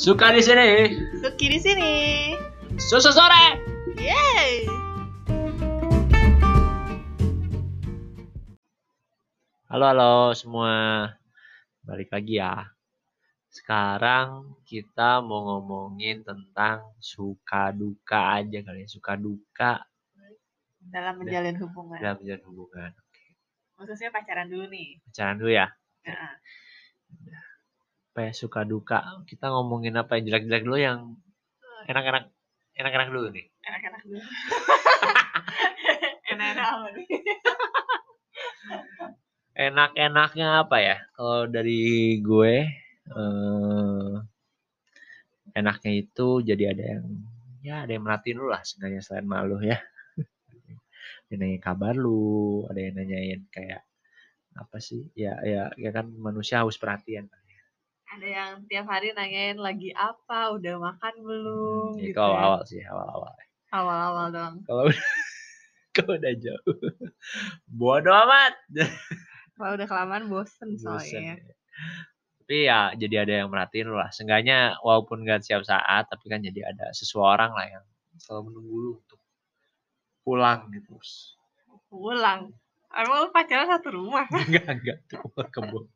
Suka di sini. Suki di sini. Susu sore. Yeay. Halo halo semua. Balik lagi ya. Sekarang kita mau ngomongin tentang suka duka aja kali ya. Suka duka Dalam menjalin hubungan. dalam menjalin hubungan. Khususnya pacaran dulu nih. Pacaran dulu ya. Nah, Apa ya suka duka. Kita ngomongin apa yang jelek-jelek dulu yang enak-enak enak-enak dulu nih. enak-enak dulu. Enak-enak apa nih? Enak-enaknya apa ya? Kalau dari gue eh enaknya itu jadi ada yang ya ada yang merhatiin lu lah sebenarnya selain malu ya. Ada yang nanyain kabar lu, ada yang nanyain kayak apa sih? Ya ya ya kan manusia haus perhatian. Ada yang tiap hari nanyain lagi apa, udah makan belum Ya, gitu. kalau ya. awal sih, awal-awal. Awal-awal dong. Kalau udah kalau udah jauh. Bodoh amat. Kalau udah kelamaan bosen Bosen. soalnya. Tapi ya jadi ada yang merhatiin lu lah. Seenggaknya walaupun gak siap saat, tapi kan jadi ada seseorang lah yang selalu menunggu lu untuk pulang gitu. Pulang. Emang lu pacaran satu rumah? Enggak, enggak. Tuh kebun.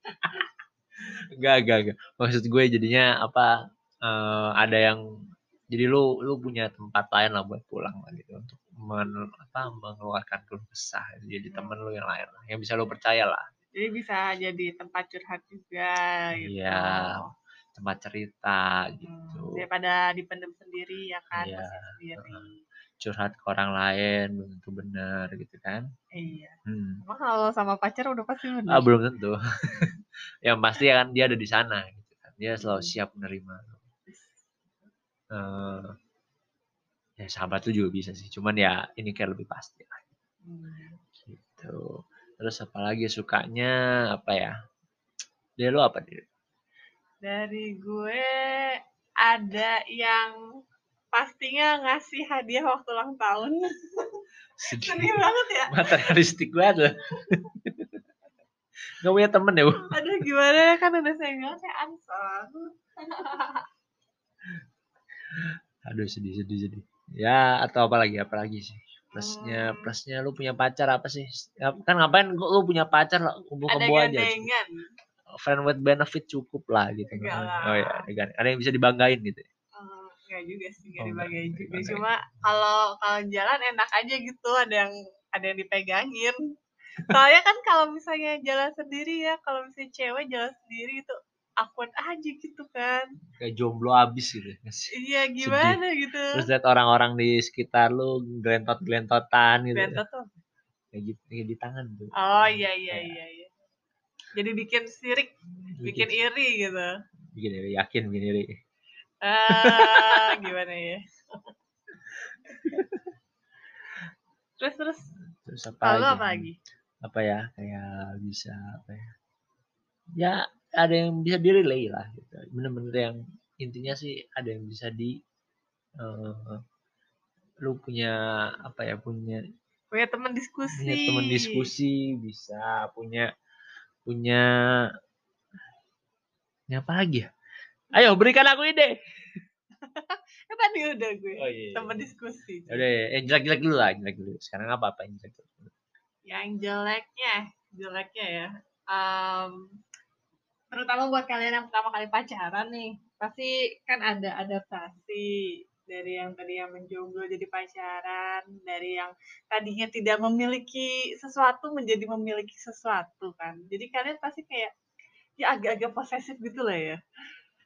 Enggak, enggak, enggak. Maksud gue jadinya apa, eh, ada yang, jadi lu lu punya tempat lain lah buat pulang lah gitu. Untuk men, apa, mengeluarkan keluh kesah. Jadi temen lu yang lain lah. Yang bisa lu percaya lah. Jadi bisa jadi tempat curhat juga gitu. Iya, tempat cerita Hmm, gitu. daripada dipendam sendiri ya kan, Iya, sendiri. Curhat ke orang lain belum tentu benar gitu kan. Iya. Hmm. Emang kalau sama pacar udah pasti Ah, bener. belum tentu. yang pasti kan dia ada di sana gitu kan. Dia selalu Hmm. siap menerima. Eh, ya sahabat lu juga bisa sih. Cuman ya ini kayak lebih pasti lah Hmm. gitu. Terus apalagi sukanya apa ya? Dia lu apa dia? Dari gue ada yang pastinya ngasih hadiah waktu ulang tahun. Sedih. Sedih banget ya. Materialistik banget loh. Gak punya temen ya, Bu? Aduh gimana ya kan udah saya bilang kayak Anson. Aduh sedih sedih sedih. Ya atau apa lagi apa lagi sih? Plusnya Hmm. plusnya lu punya pacar apa sih? Ya, kan ngapain kok lu punya pacar lah kumpul Ada kebo aja. gandengan. Friend with benefit cukup lah gitu. Enggak lah. Oh ya, ada ada yang bisa dibanggain gitu. Eh, Enggak juga sih, Oh, enggak enggak, dibagain enggak juga. dibagain. Cuma kalau kalau jalan enak aja gitu, ada yang ada yang dipegangin. Soalnya kan kalau misalnya jalan sendiri ya, kalau misalnya cewek jalan sendiri itu awkward aja gitu kan. Kayak jomblo abis gitu. Iya gimana gitu. Terus lihat orang-orang di sekitar lu gelentot-gelentotan gitu. Bentot tuh. Kayak gitu kayak di tangan tuh. Oh iya iya Kayak iya iya. Jadi bikin sirik, bikin iri gitu. bikin diri yakin bikin diri. Ah, gimana ya? terus terus. Terus apa apa lagi? apa ya? Kayak bisa apa ya? Ya ada yang bisa di relay lah gitu. Bener-bener yang intinya sih ada yang bisa di eh, lu punya apa ya? Punya Punya teman diskusi. punya teman diskusi bisa punya punya ini apa lagi ya ayo berikan aku ide Kan tadi udah gue. oh iya, Teman diskusi. udah ya jelek-jelek dulu lah jelek dulu sekarang apa apa yang jelek dulu Yang jeleknya, jeleknya ya. em, terutama buat kalian yang pertama kali pacaran nih, pasti kan ada adaptasi dari yang tadi yang menjomblo jadi pacaran, dari yang tadinya tidak memiliki sesuatu menjadi memiliki sesuatu kan. Jadi kalian pasti kayak ya agak-agak posesif gitu lah ya.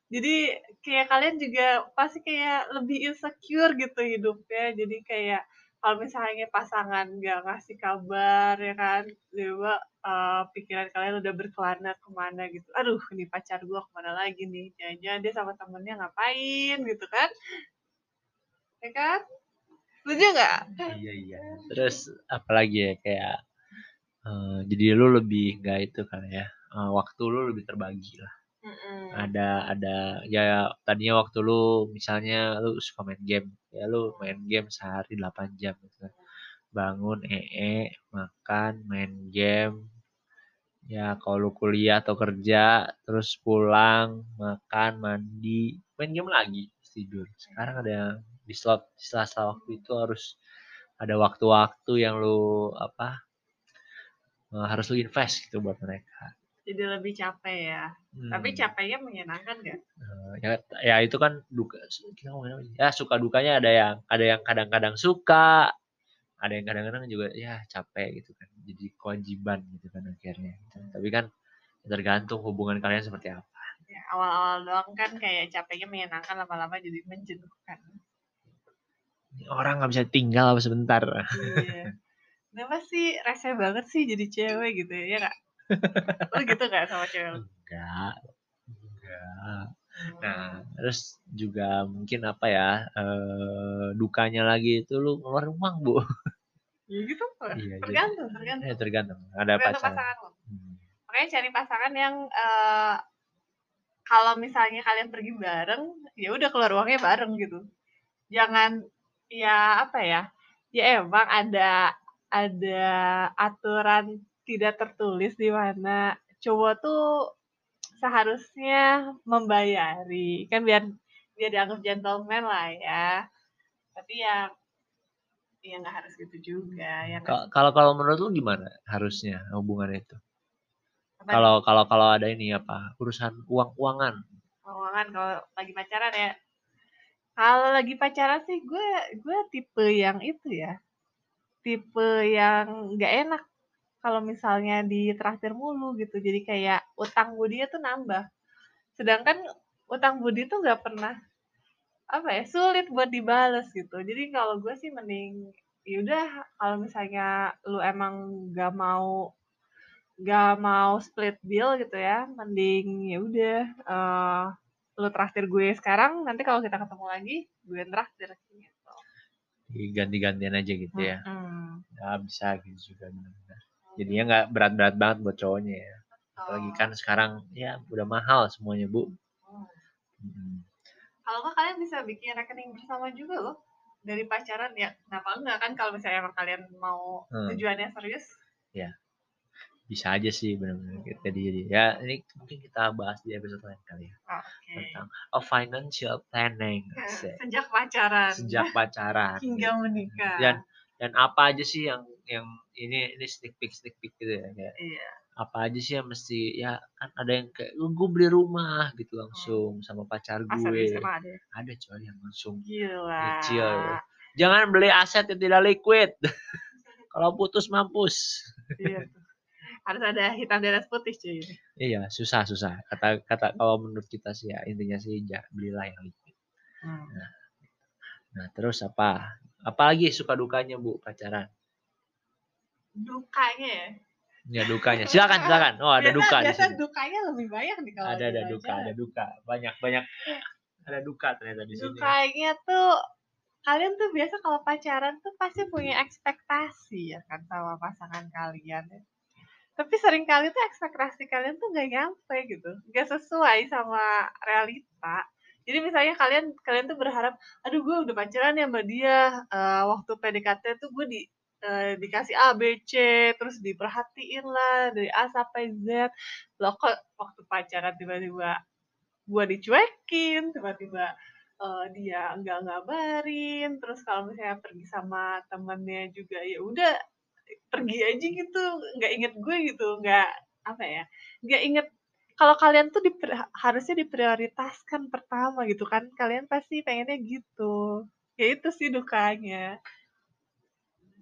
Jadi kayak kalian juga pasti kayak lebih insecure gitu hidupnya. Jadi kayak kalau misalnya pasangan nggak ngasih kabar ya kan, tiba eh, pikiran kalian udah berkelana ke mana gitu. Aduh, ini pacar gua ke mana lagi nih? Jangan-jangan dia sama temennya ngapain gitu kan? Ya kan? Setuju nggak? iya iya terus apalagi ya kayak eh, jadi lu lebih nggak itu kan ya eh, waktu lu lebih terbagi lah Mm-mm. ada ada ya tadinya waktu lu misalnya lu suka main game ya lu main game sehari 8 jam gitu kan. Bangun ee makan main game. Ya kalau lu kuliah atau kerja terus pulang makan mandi main game lagi tidur. Sekarang ada di slot di waktu itu harus ada waktu-waktu yang lu apa uh, harus lu invest gitu buat mereka jadi lebih capek ya hmm. tapi capeknya menyenangkan gak? Uh, ya, ya itu kan duka ya suka dukanya ada yang ada yang kadang-kadang suka ada yang kadang-kadang juga ya capek gitu kan jadi kewajiban gitu kan akhirnya hmm. tapi kan tergantung hubungan kalian seperti apa ya, awal-awal doang kan kayak capeknya menyenangkan lama-lama jadi menjenuhkan orang nggak bisa tinggal sebentar iya. Kenapa sih rese banget sih jadi cewek gitu ya, ya kak? Lo gitu gak sama cewek lo? Enggak. Enggak. Nah, terus juga mungkin apa ya, eh, dukanya lagi itu lu ngeluarin uang, Bu. Ya gitu Pak. Iya, tergantung, tergantung. Ya, tergantung. Ada tergantung pasangan. pasangan lo. Hmm. Makanya cari pasangan yang uh, kalau misalnya kalian pergi bareng, ya udah keluar uangnya bareng gitu. Jangan ya apa ya? Ya emang ada ada aturan tidak tertulis di mana. Cowok tuh seharusnya membayari. Kan biar biar dianggap gentleman lah ya. Tapi ya ya nggak harus gitu juga ya kalau kalau menurut lu gimana harusnya hubungan itu? Kalau kalau kalau ada ini apa urusan uang uangan? Uangan kalau lagi pacaran ya. Kalau lagi pacaran sih gue gue tipe yang itu ya. Tipe yang nggak enak kalau misalnya di traktir mulu gitu. Jadi kayak utang budi tuh nambah. Sedangkan utang budi tuh nggak pernah apa ya sulit buat dibales gitu. Jadi kalau gue sih mending yaudah kalau misalnya lu emang gak mau gak mau split bill gitu ya, mending ya udah uh, lu traktir gue sekarang, nanti kalau kita ketemu lagi gue traktir gitu. Ganti-gantian aja gitu ya. Hmm. Ya bisa gitu juga benar-benar jadinya nggak berat-berat banget buat cowoknya ya. Apalagi kan sekarang ya udah mahal semuanya bu. Hmm. kalau nggak kalian bisa bikin rekening bersama juga loh dari pacaran ya. Kenapa enggak kan kalau misalnya emang kalian mau hmm. tujuannya serius? Ya. Bisa aja sih benar-benar kita jadi ya ini mungkin kita bahas di episode lain kali ya. Okay. tentang a financial planning. Sejak pacaran. Sejak pacaran. Hingga menikah. Dan dan apa aja sih yang yang ini ini stick pick stick pick gitu ya kayak iya. apa aja sih yang mesti ya kan ada yang kayak gue beli rumah gitu langsung hmm. sama pacar gue ada? ada coy yang langsung Gila. kecil ya. jangan beli aset yang tidak liquid kalau putus mampus iya harus ada hitam di atas putih cuy iya susah susah kata kata kalau menurut kita sih ya intinya sih ya belilah yang liquid hmm. nah, nah terus apa apalagi suka dukanya bu pacaran dukanya ya Ya dukanya. Silakan, silakan. Oh, ada duka di sini. dukanya lebih banyak nih kalau Ada ada duka, ada duka. Banyak banyak ada duka ternyata di sini. Dukanya tuh kalian tuh biasa kalau pacaran tuh pasti punya ekspektasi ya kan sama pasangan kalian ya. Tapi sering kali tuh ekspektasi kalian tuh gak nyampe gitu, gak sesuai sama realita. Jadi misalnya kalian kalian tuh berharap, aduh gue udah pacaran ya sama dia, uh, waktu PDKT tuh gue di uh, dikasih A, B, C, terus diperhatiin lah dari A sampai Z. Loh kok waktu pacaran tiba-tiba gue dicuekin, tiba-tiba uh, dia nggak ngabarin, terus kalau misalnya pergi sama temennya juga ya udah pergi aja gitu, nggak inget gue gitu, nggak apa ya, nggak inget kalau kalian tuh diper, harusnya diprioritaskan pertama gitu kan, kalian pasti pengennya gitu. Ya itu sih dukanya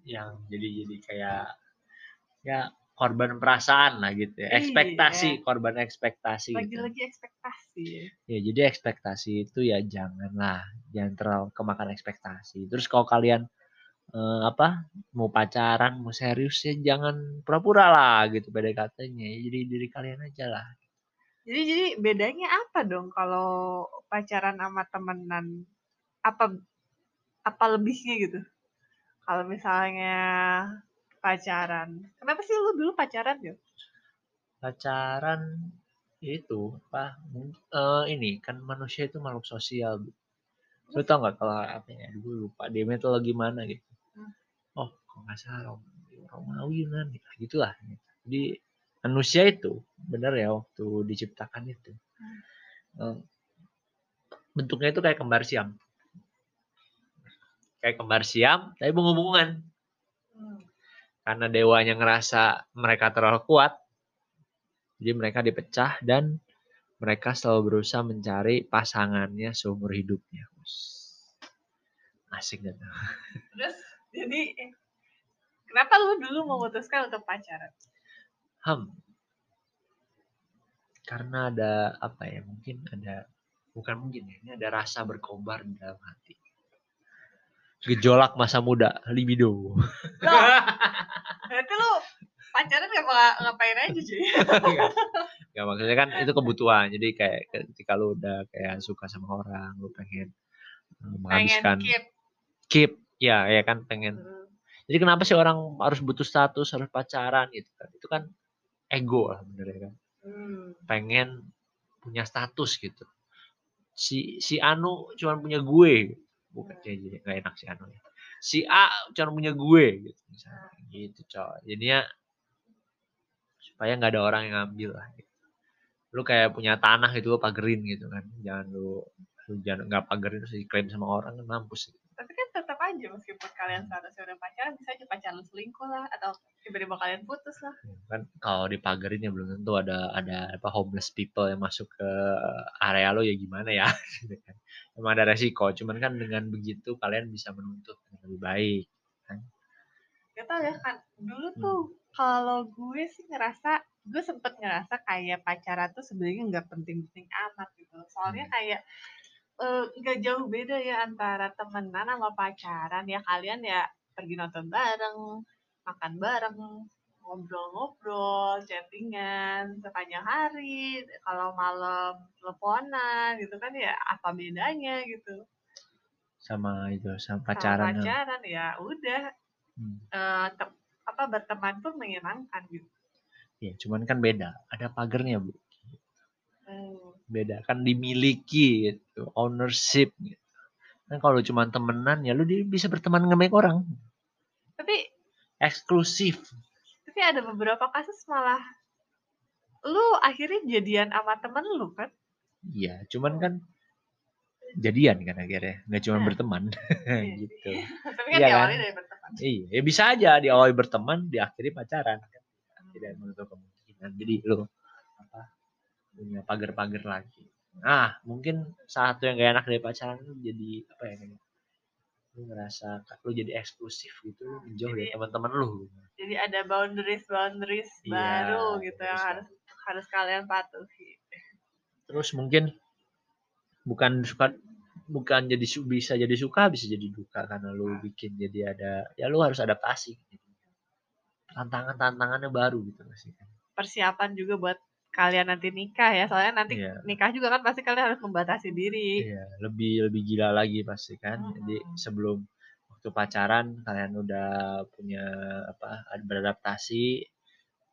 yang jadi jadi kayak ya korban perasaan lah gitu ya. Ekspektasi, iya. korban ekspektasi. Gitu. Lagi-lagi gitu. ekspektasi. Ya, jadi ekspektasi itu ya janganlah, jangan terlalu kemakan ekspektasi. Terus kalau kalian eh, apa mau pacaran, mau serius ya jangan pura-pura lah gitu PDKT-nya. Jadi diri kalian aja lah. Jadi jadi bedanya apa dong kalau pacaran sama temenan? Apa apa lebihnya gitu? Kalau misalnya pacaran, kenapa sih lu dulu pacaran ya? Pacaran itu apa? Uh, ini kan manusia itu makhluk sosial. Lu tau nggak kalau apa ya? Dulu lupa dia metodologi mana gitu. Hmm. Oh, kok nggak salah Romawi Yunani, gitulah. Jadi manusia itu benar ya waktu diciptakan itu. Hmm. Uh, bentuknya itu kayak kembar siam. Kayak kembar siam, tapi bunga-bungan. Hmm. Karena dewanya ngerasa mereka terlalu kuat, jadi mereka dipecah dan mereka selalu berusaha mencari pasangannya seumur hidupnya. Asik gitu. Terus jadi kenapa lu dulu memutuskan untuk pacaran? Hmm. Karena ada apa ya? Mungkin ada bukan mungkin ya. Ini ada rasa berkobar di dalam hati. Gejolak masa muda, libido. Loh, berarti lu pacaran gak ngapain aja cuy? Gak maksudnya kan itu kebutuhan. Jadi kayak ketika lu udah kayak suka sama orang, lu pengen eh, menghabiskan Pengen keep. keep, ya ya kan pengen. Hmm. Jadi kenapa sih orang harus butuh status, harus pacaran gitu kan? Itu kan ego lah sebenarnya kan. Hmm. Pengen punya status gitu. Si si Anu cuma punya gue, bukan ya, jadi nggak enak si Anu ya. Si A cuma punya gue gitu misalnya gitu coy. Jadinya supaya nggak ada orang yang ngambil lah. Gitu. Lu kayak punya tanah gitu lu pagerin gitu kan. Jangan lu lu jangan nggak pagerin terus diklaim sama orang kan mampus. Gitu. Tapi kan aja meskipun kalian seharusnya udah pacaran, bisa aja pacaran selingkuh lah atau tiba-tiba kalian putus lah. kan kalau dipagerin ya belum tentu ada ada apa homeless people yang masuk ke area lo ya gimana ya gitu kan. emang ada resiko cuman kan dengan begitu kalian bisa menuntut yang lebih baik Gak tau ya kan, dulu Hmm. tuh kalau gue sih ngerasa, gue sempet ngerasa kayak pacaran tuh sebenarnya nggak penting-penting amat gitu. Soalnya Hmm. kayak eh, nggak jauh beda ya antara temenan sama pacaran ya kalian ya pergi nonton bareng, makan bareng, ngobrol-ngobrol, chattingan sepanjang hari, kalau malam teleponan gitu kan ya apa bedanya gitu. sama itu sama Sama pacaran ya. pacaran ya udah Hmm. tem- apa berteman pun menyenangkan gitu. ya cuman kan beda ada pagernya bu Hmm. Beda kan dimiliki gitu ownership gitu kan kalau cuma temenan ya lu bisa berteman dengan banyak orang Tapi eksklusif tapi ada beberapa kasus malah lu akhirnya jadian sama temen lu kan? iya cuman kan jadian kan akhirnya nggak cuma Nah. berteman Iya. gitu Tapi kan Iya diawali kan? dari berteman. Iya, ya bisa aja di awal berteman, di akhiri pacaran. Tidak menutup kemungkinan. Jadi apa punya pagar-pagar lagi. Nah, mungkin satu yang gak enak dari pacaran itu jadi apa ya kayak lu ngerasa lu jadi eksklusif gitu, lu menjauh dari teman-teman lu. Jadi ada boundaries boundaries Iya, baru gitu yang harus harus kalian patuhi. Terus mungkin bukan suka bukan jadi bisa jadi suka bisa jadi duka karena lu bikin jadi ada ya lu harus adaptasi tantangan tantangannya baru gitu sih Persiapan juga buat kalian nanti nikah ya. Soalnya nanti Iya. nikah juga kan pasti kalian harus membatasi diri. Iya, lebih lebih gila lagi pasti kan. Jadi Mm-mm. sebelum waktu pacaran kalian udah punya apa ad- beradaptasi.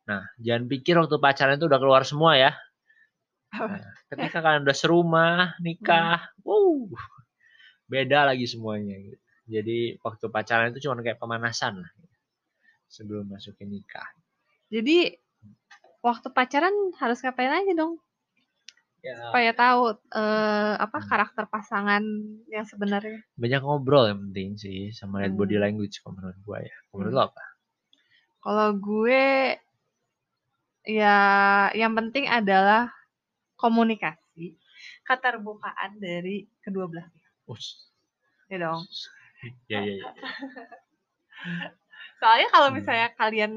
Nah, jangan pikir waktu pacaran itu udah keluar semua ya. Nah, ketika kalian udah serumah, nikah, wow, beda lagi semuanya. Gitu. Jadi waktu pacaran itu cuma kayak pemanasan lah. Sebelum masukin nikah. Jadi waktu pacaran harus ngapain aja dong Ya, supaya tahu eh, apa Hmm. karakter pasangan yang sebenarnya. banyak ngobrol yang penting sih sama lihat body Hmm. language kalau menurut gue ya. Kalau Menurut Hmm. lo apa? Kalau gue ya yang penting adalah komunikasi, keterbukaan dari kedua belah pihak. Ya dong. Ya ya ya. Soalnya kalau Hmm. misalnya kalian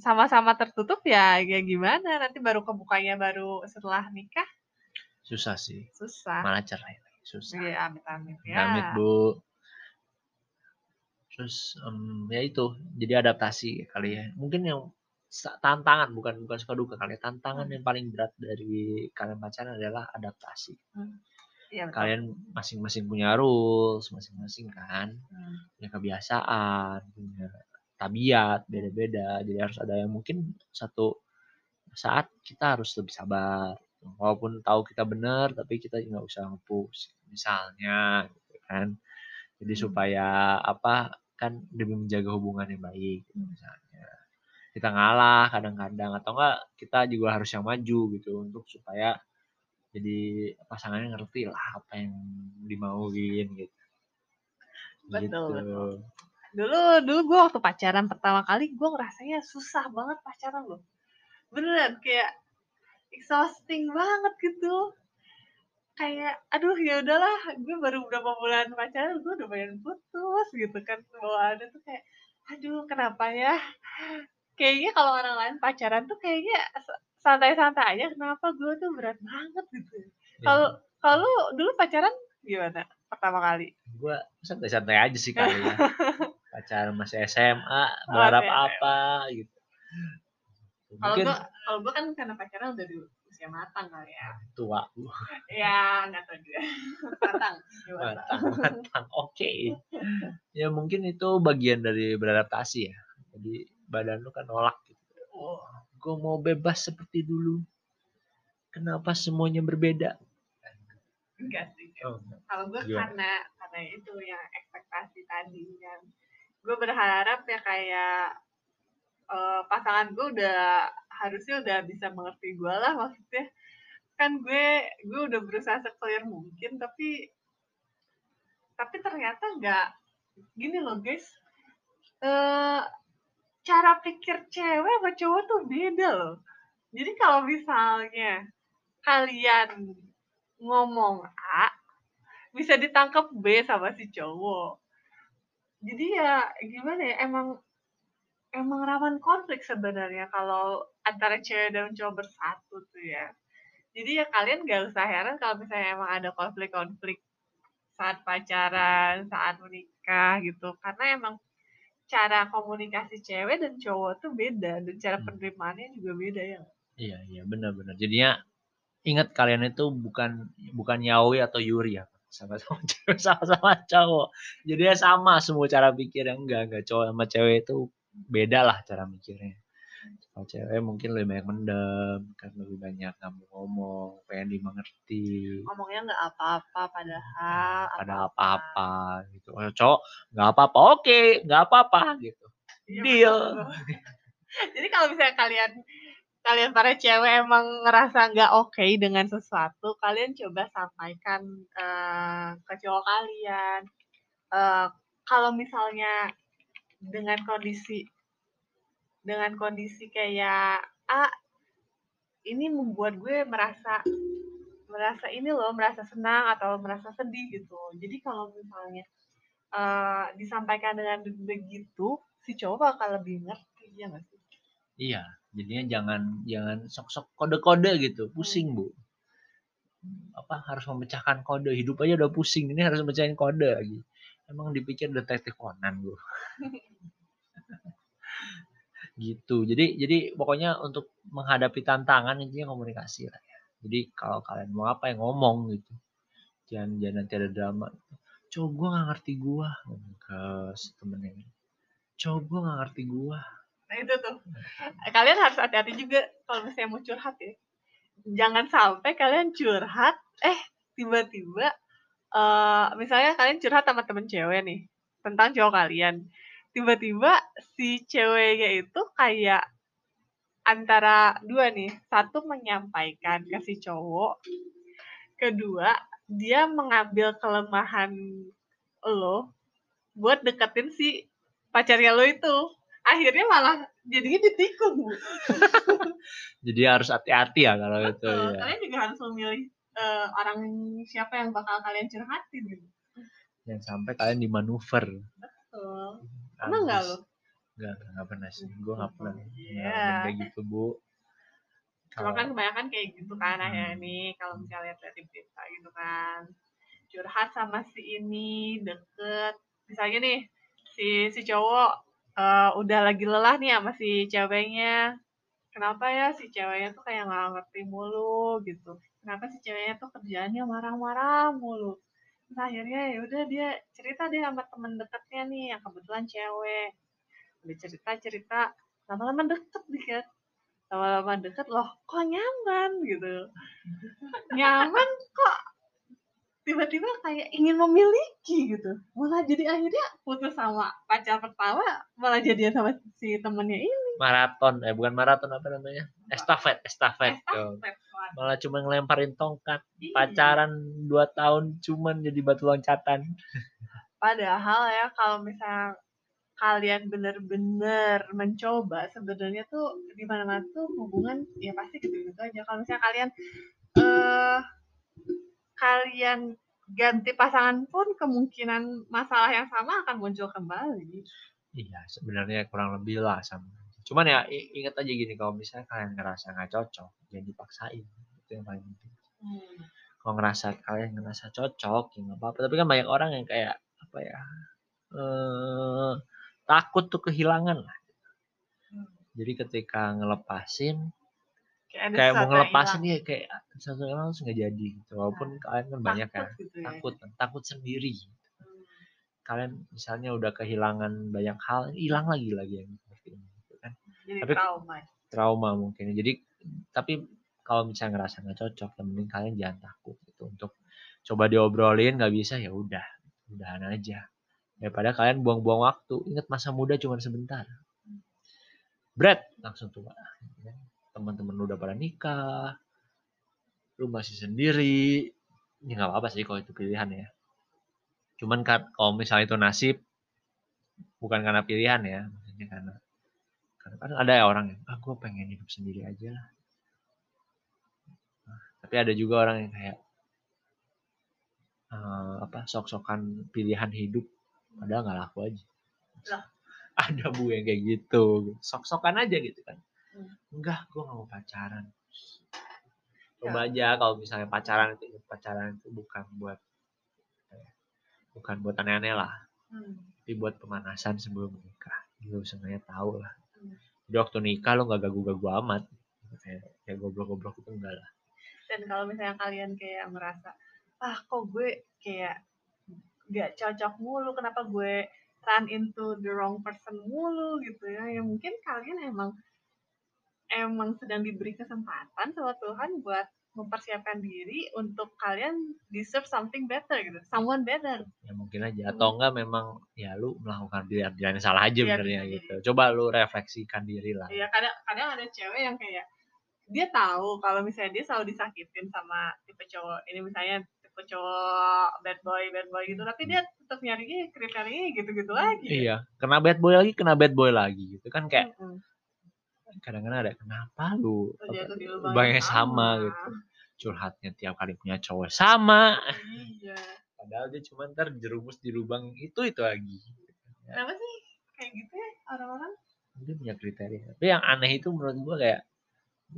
sama-sama tertutup ya ya gimana nanti baru kebukanya baru setelah nikah Susah sih. susah. Malah cerai. Susah. Iya amit-amit ya. Amit bu. Terus em, ya itu jadi adaptasi kali ya. Mungkin yang tantangan bukan bukan suka duka kali ya. Tantangan Hmm. yang paling berat dari kalian pacaran adalah adaptasi. Iya betul. Kalian masing-masing punya rules masing-masing kan, Hmm. punya kebiasaan, punya tabiat beda-beda. Jadi harus ada yang mungkin satu saat kita harus lebih sabar. Walaupun tahu kita benar, tapi kita nggak usah ngepush. Misalnya, gitu kan. Jadi Hmm. supaya apa kan demi menjaga hubungan yang baik gitu, misalnya. Kita ngalah kadang-kadang atau enggak kita juga harus yang maju gitu untuk supaya jadi pasangannya ngerti lah apa yang dimauin gitu Betul, gitu betul. Dulu dulu gue waktu pacaran pertama kali gue ngerasanya susah banget pacaran loh. Beneran kayak exhausting banget gitu. Kayak aduh ya udahlah, gue baru beberapa bulan pacaran gue udah pengen putus gitu kan. ada tuh kayak aduh kenapa ya? Kayaknya kalau orang lain pacaran tuh kayaknya santai-santai aja kenapa gue tuh berat banget gitu. Ya. Kalau kalau dulu pacaran gimana pertama kali? gue santai-santai aja sih kali ya pacaran masih SMA berharap Oh, apa gitu Kalau gue kalau gue kan karena pacaran udah di usia matang kali ya. tua Ya nggak tahu juga. matang. Gimana? matang matang oke ya mungkin itu bagian dari beradaptasi ya jadi badan lu kan nolak gitu Oh, gue mau bebas seperti dulu kenapa semuanya berbeda enggak sih. oh, Kalau gue Gimana? karena karena itu yang ekspektasi tadi kan. Gue berharap ya kayak eh, pasangan gue udah harusnya udah bisa mengerti gue lah maksudnya. Kan gue gue udah berusaha seclear mungkin tapi tapi ternyata nggak gini loh guys eh cara pikir cewek sama cowok tuh beda loh. Jadi kalau misalnya kalian ngomong A bisa ditangkap B sama si cowok jadi ya gimana ya emang emang rawan konflik sebenarnya kalau antara cewek dan cowok bersatu tuh ya jadi ya kalian gak usah heran kalau misalnya emang ada konflik-konflik saat pacaran, saat menikah gitu. Karena emang cara komunikasi cewek dan cowok tuh beda dan cara Hmm. penerimaannya juga beda ya. iya iya benar-benar jadinya ingat kalian itu bukan bukan Yaoi atau Yuri ya sama-sama cewek sama-sama cowok. Jadinya sama semua cara pikirnya. Enggak enggak cowok sama cewek itu beda lah cara mikirnya. Kalau cewek mungkin lebih banyak mendem kan lebih banyak mau ngomong pengen dimengerti. Ngomongnya nggak apa-apa padahal ada apa-apa. gitu. Kalau cowok nggak apa-apa oke nggak apa-apa gitu. Iya, Deal. Jadi kalau misalnya kalian kalian para cewek emang ngerasa nggak oke dengan sesuatu, kalian coba sampaikan eh, ke cowok kalian. Eh, kalau misalnya dengan kondisi dengan kondisi kayak ah ini membuat gue merasa merasa ini loh merasa senang atau merasa sedih gitu. Jadi kalau misalnya eh, disampaikan dengan begitu, si cowok bakal lebih ngerti ya nggak sih? iya jadinya jangan jangan sok-sok kode-kode gitu. Pusing bu. Apa harus memecahkan kode. Hidup aja udah pusing ini harus mecahin kode lagi. Emang dipikir detektif Conan bu. Gitu. Jadi jadi pokoknya untuk menghadapi tantangan intinya komunikasi lah ya. Jadi kalau kalian mau apa yang ngomong gitu. Jangan jangan nanti ada drama. Cowok gue gak ngerti gue ke temennya cowok gue gak ngerti gue Nah itu tuh. Kalian harus hati-hati juga kalau misalnya mau curhat ya. Jangan sampai kalian curhat, eh tiba-tiba eh misalnya kalian curhat sama temen cewek nih tentang cowok kalian. Tiba-tiba si ceweknya itu kayak antara dua nih. Satu menyampaikan ke si cowok. Kedua, dia mengambil kelemahan lo buat deketin si pacarnya lo itu akhirnya malah jadinya ditikung bu. jadi harus hati-hati ya kalau itu Betul. ya Kalian juga harus memilih eh, orang siapa yang bakal kalian curhatin gitu. jangan sampai kalian dimanuver Betul. Pernah nggak lo? Enggak, enggak pernah sih. Gue enggak pernah ngalamin kayak gitu, Bu. Kalau kan kebanyakan kayak gitu kan Hmm. akhirnya nih kalau misalnya lihat di berita gitu kan curhat sama si ini deket misalnya nih si si cowok eh, udah lagi lelah nih sama si ceweknya. Kenapa ya si ceweknya tuh kayak nggak ngerti mulu gitu? Kenapa si ceweknya tuh kerjaannya marah-marah mulu? Terus akhirnya ya udah dia cerita deh sama temen deketnya nih yang kebetulan cewek. Udah cerita cerita lama-lama deket nih kan. Lama-lama deket loh kok nyaman? gitu. Nyaman kok tiba-tiba kayak ingin memiliki gitu malah jadi akhirnya putus sama pacar pertama malah jadian sama si temennya ini Maraton, eh bukan maraton apa namanya? Estafet, estafet. Estafet malah cuma ngelemparin tongkat Iya. pacaran 2 tahun cuman jadi batu loncatan Padahal ya kalau misalnya kalian bener-bener mencoba sebenarnya tuh di mana-mana tuh hubungan ya pasti gitu-gitu aja. Kalau misalnya kalian eh kalian ganti pasangan pun kemungkinan masalah yang sama akan muncul kembali. iya sebenarnya kurang lebih lah sama cuman ya ingat aja gini kalau misalnya kalian ngerasa nggak cocok jangan dipaksain. Itu yang paling penting. Kalau ngerasa kalian ngerasa cocok ya nggak apa-apa. Tapi kan banyak orang yang kayak apa ya eh takut tuh kehilangan lah. Hmm. jadi ketika ngelepasin Kayak, mau ngelepasin ya kayak satu orang harus nggak jadi. Gitu. Walaupun kalian kan banyak ya Takut gitu ya. takut takut sendiri Hmm. kalian misalnya udah kehilangan banyak hal hilang lagi lagi yang seperti ini gitu kan. Jadi Tapi- trauma. trauma mungkin jadi tapi kalau misalnya ngerasa nggak cocok yang penting kalian jangan takut gitu. Untuk coba diobrolin nggak bisa ya udah udahan aja. Daripada kalian buang-buang waktu. Ingat masa muda cuma sebentar. Brad langsung tua teman-teman lu udah pada nikah lu masih sendiri ya nggak apa-apa sih kalau itu pilihan ya cuman kan kalau misalnya itu nasib bukan karena pilihan ya maksudnya karena karena kan ada ya orang yang ah gue pengen hidup sendiri aja lah Nah, tapi ada juga orang yang kayak eh, apa sok-sokan pilihan hidup padahal nggak laku aja Lah. ada bu yang kayak gitu sok-sokan aja gitu kan. Enggak gue nggak mau pacaran. Coba aja kalau misalnya pacaran itu pacaran itu bukan buat ya, bukan buat aneh-aneh lah. Hmm. tapi buat pemanasan sebelum menikah. Lu sebenarnya tahu lah. Hmm. jadi waktu nikah lo nggak gagu-gagu amat. Kayak kayak goblok-goblok itu enggak lah. Dan kalau misalnya kalian kayak merasa, ah kok gue kayak gak cocok mulu, kenapa gue run into the wrong person mulu gitu ya. Ya mungkin kalian emang emang sedang diberi kesempatan sama Tuhan buat mempersiapkan diri untuk kalian deserve something better gitu, someone better. ya mungkin aja. Atau enggak memang ya lu melakukan pilihan pilihan yang salah aja Iya, benernya bisa gitu. coba lu refleksikan diri lah. Ya kadang kadang ada cewek yang kayak dia tahu kalau misalnya dia selalu disakitin sama tipe cowok ini misalnya tipe cowok bad boy bad boy gitu tapi dia tetap nyarinya kriterianya gitu-gitu lagi. iya kena bad boy lagi kena bad boy lagi gitu. Kan kayak Mm-mm. Kadang-kadang ada kenapa lu? Lubangnya yang sama gitu. Curhatnya tiap kali punya cowok sama. Iya. padahal dia cuma ntar jerumus di lubang itu itu lagi. Kenapa sih kayak gitu ya orang-orang? dia punya kriteria. Tapi yang aneh itu menurut gua kayak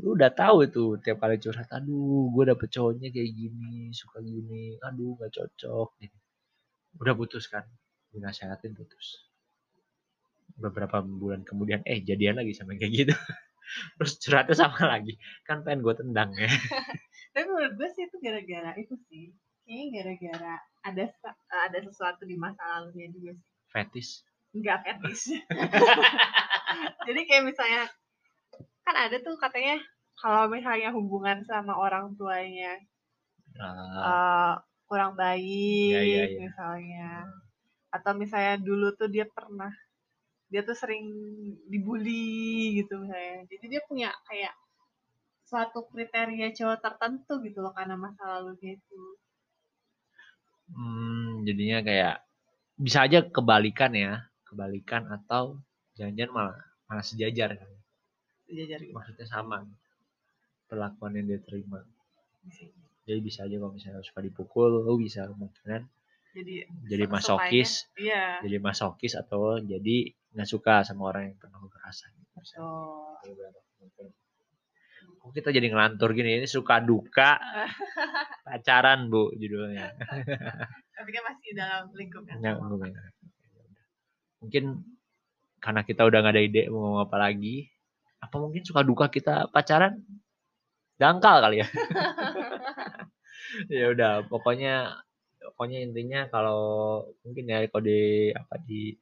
lu udah tahu itu tiap kali curhat aduh gue dapet cowoknya kayak gini suka gini aduh nggak cocok gitu. udah putus kan dinasehatin putus beberapa bulan kemudian eh jadian lagi sama kayak gitu terus curhatnya sama lagi kan pengen gue tendang ya Tapi menurut gue sih itu gara-gara itu sih. Kayaknya gara-gara ada sa- ada sesuatu di masa lalunya juga sih. fetis Enggak fetis. Jadi kayak misalnya kan ada tuh katanya kalau misalnya hubungan sama orang tuanya eh, kurang baik Iya, iya, iya. misalnya atau misalnya dulu tuh dia pernah dia tuh sering dibully gitu misalnya. Jadi dia punya kayak suatu kriteria cowok tertentu gitu loh karena masa lalunya itu. Hmm, jadinya kayak bisa aja kebalikan ya kebalikan atau jangan-jangan malah malah sejajar kan? Sejajar gitu. Maksudnya sama. Perlakuan yang dia terima. Jadi bisa aja kalau misalnya suka dipukul lu bisa kemungkinan jadi jadi masokis. iya. Jadi masokis atau jadi nggak suka sama orang yang penuh kekerasan oh Kok kita jadi ngelantur gini? Ini suka duka. Pacaran bu judulnya. Tapi kan masih dalam lingkup enggak. mungkin karena kita udah nggak ada ide mau ngomong apa lagi apa mungkin suka duka kita pacaran? Dangkal kali ya. Ya udah pokoknya pokoknya intinya kalau mungkin ya kalau di apa di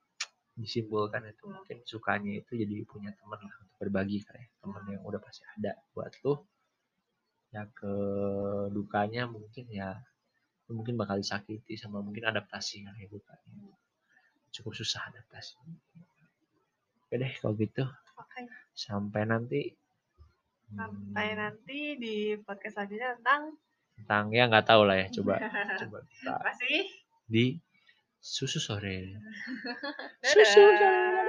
disimpulkan itu mungkin sukanya itu jadi punya teman lah untuk berbagi kali ya teman yang udah pasti ada buat lu. Yang ke dukanya mungkin ya mungkin bakal disakiti sama mungkin adaptasi kali ya dukanya cukup susah adaptasi. Oke deh kalau gitu. Oke. sampai nanti. Sampai Hmm, nanti di podcast selanjutnya tentang tentang ya nggak tahu lah ya. Coba. Coba kita apa sih? di susu sore. Susu sore.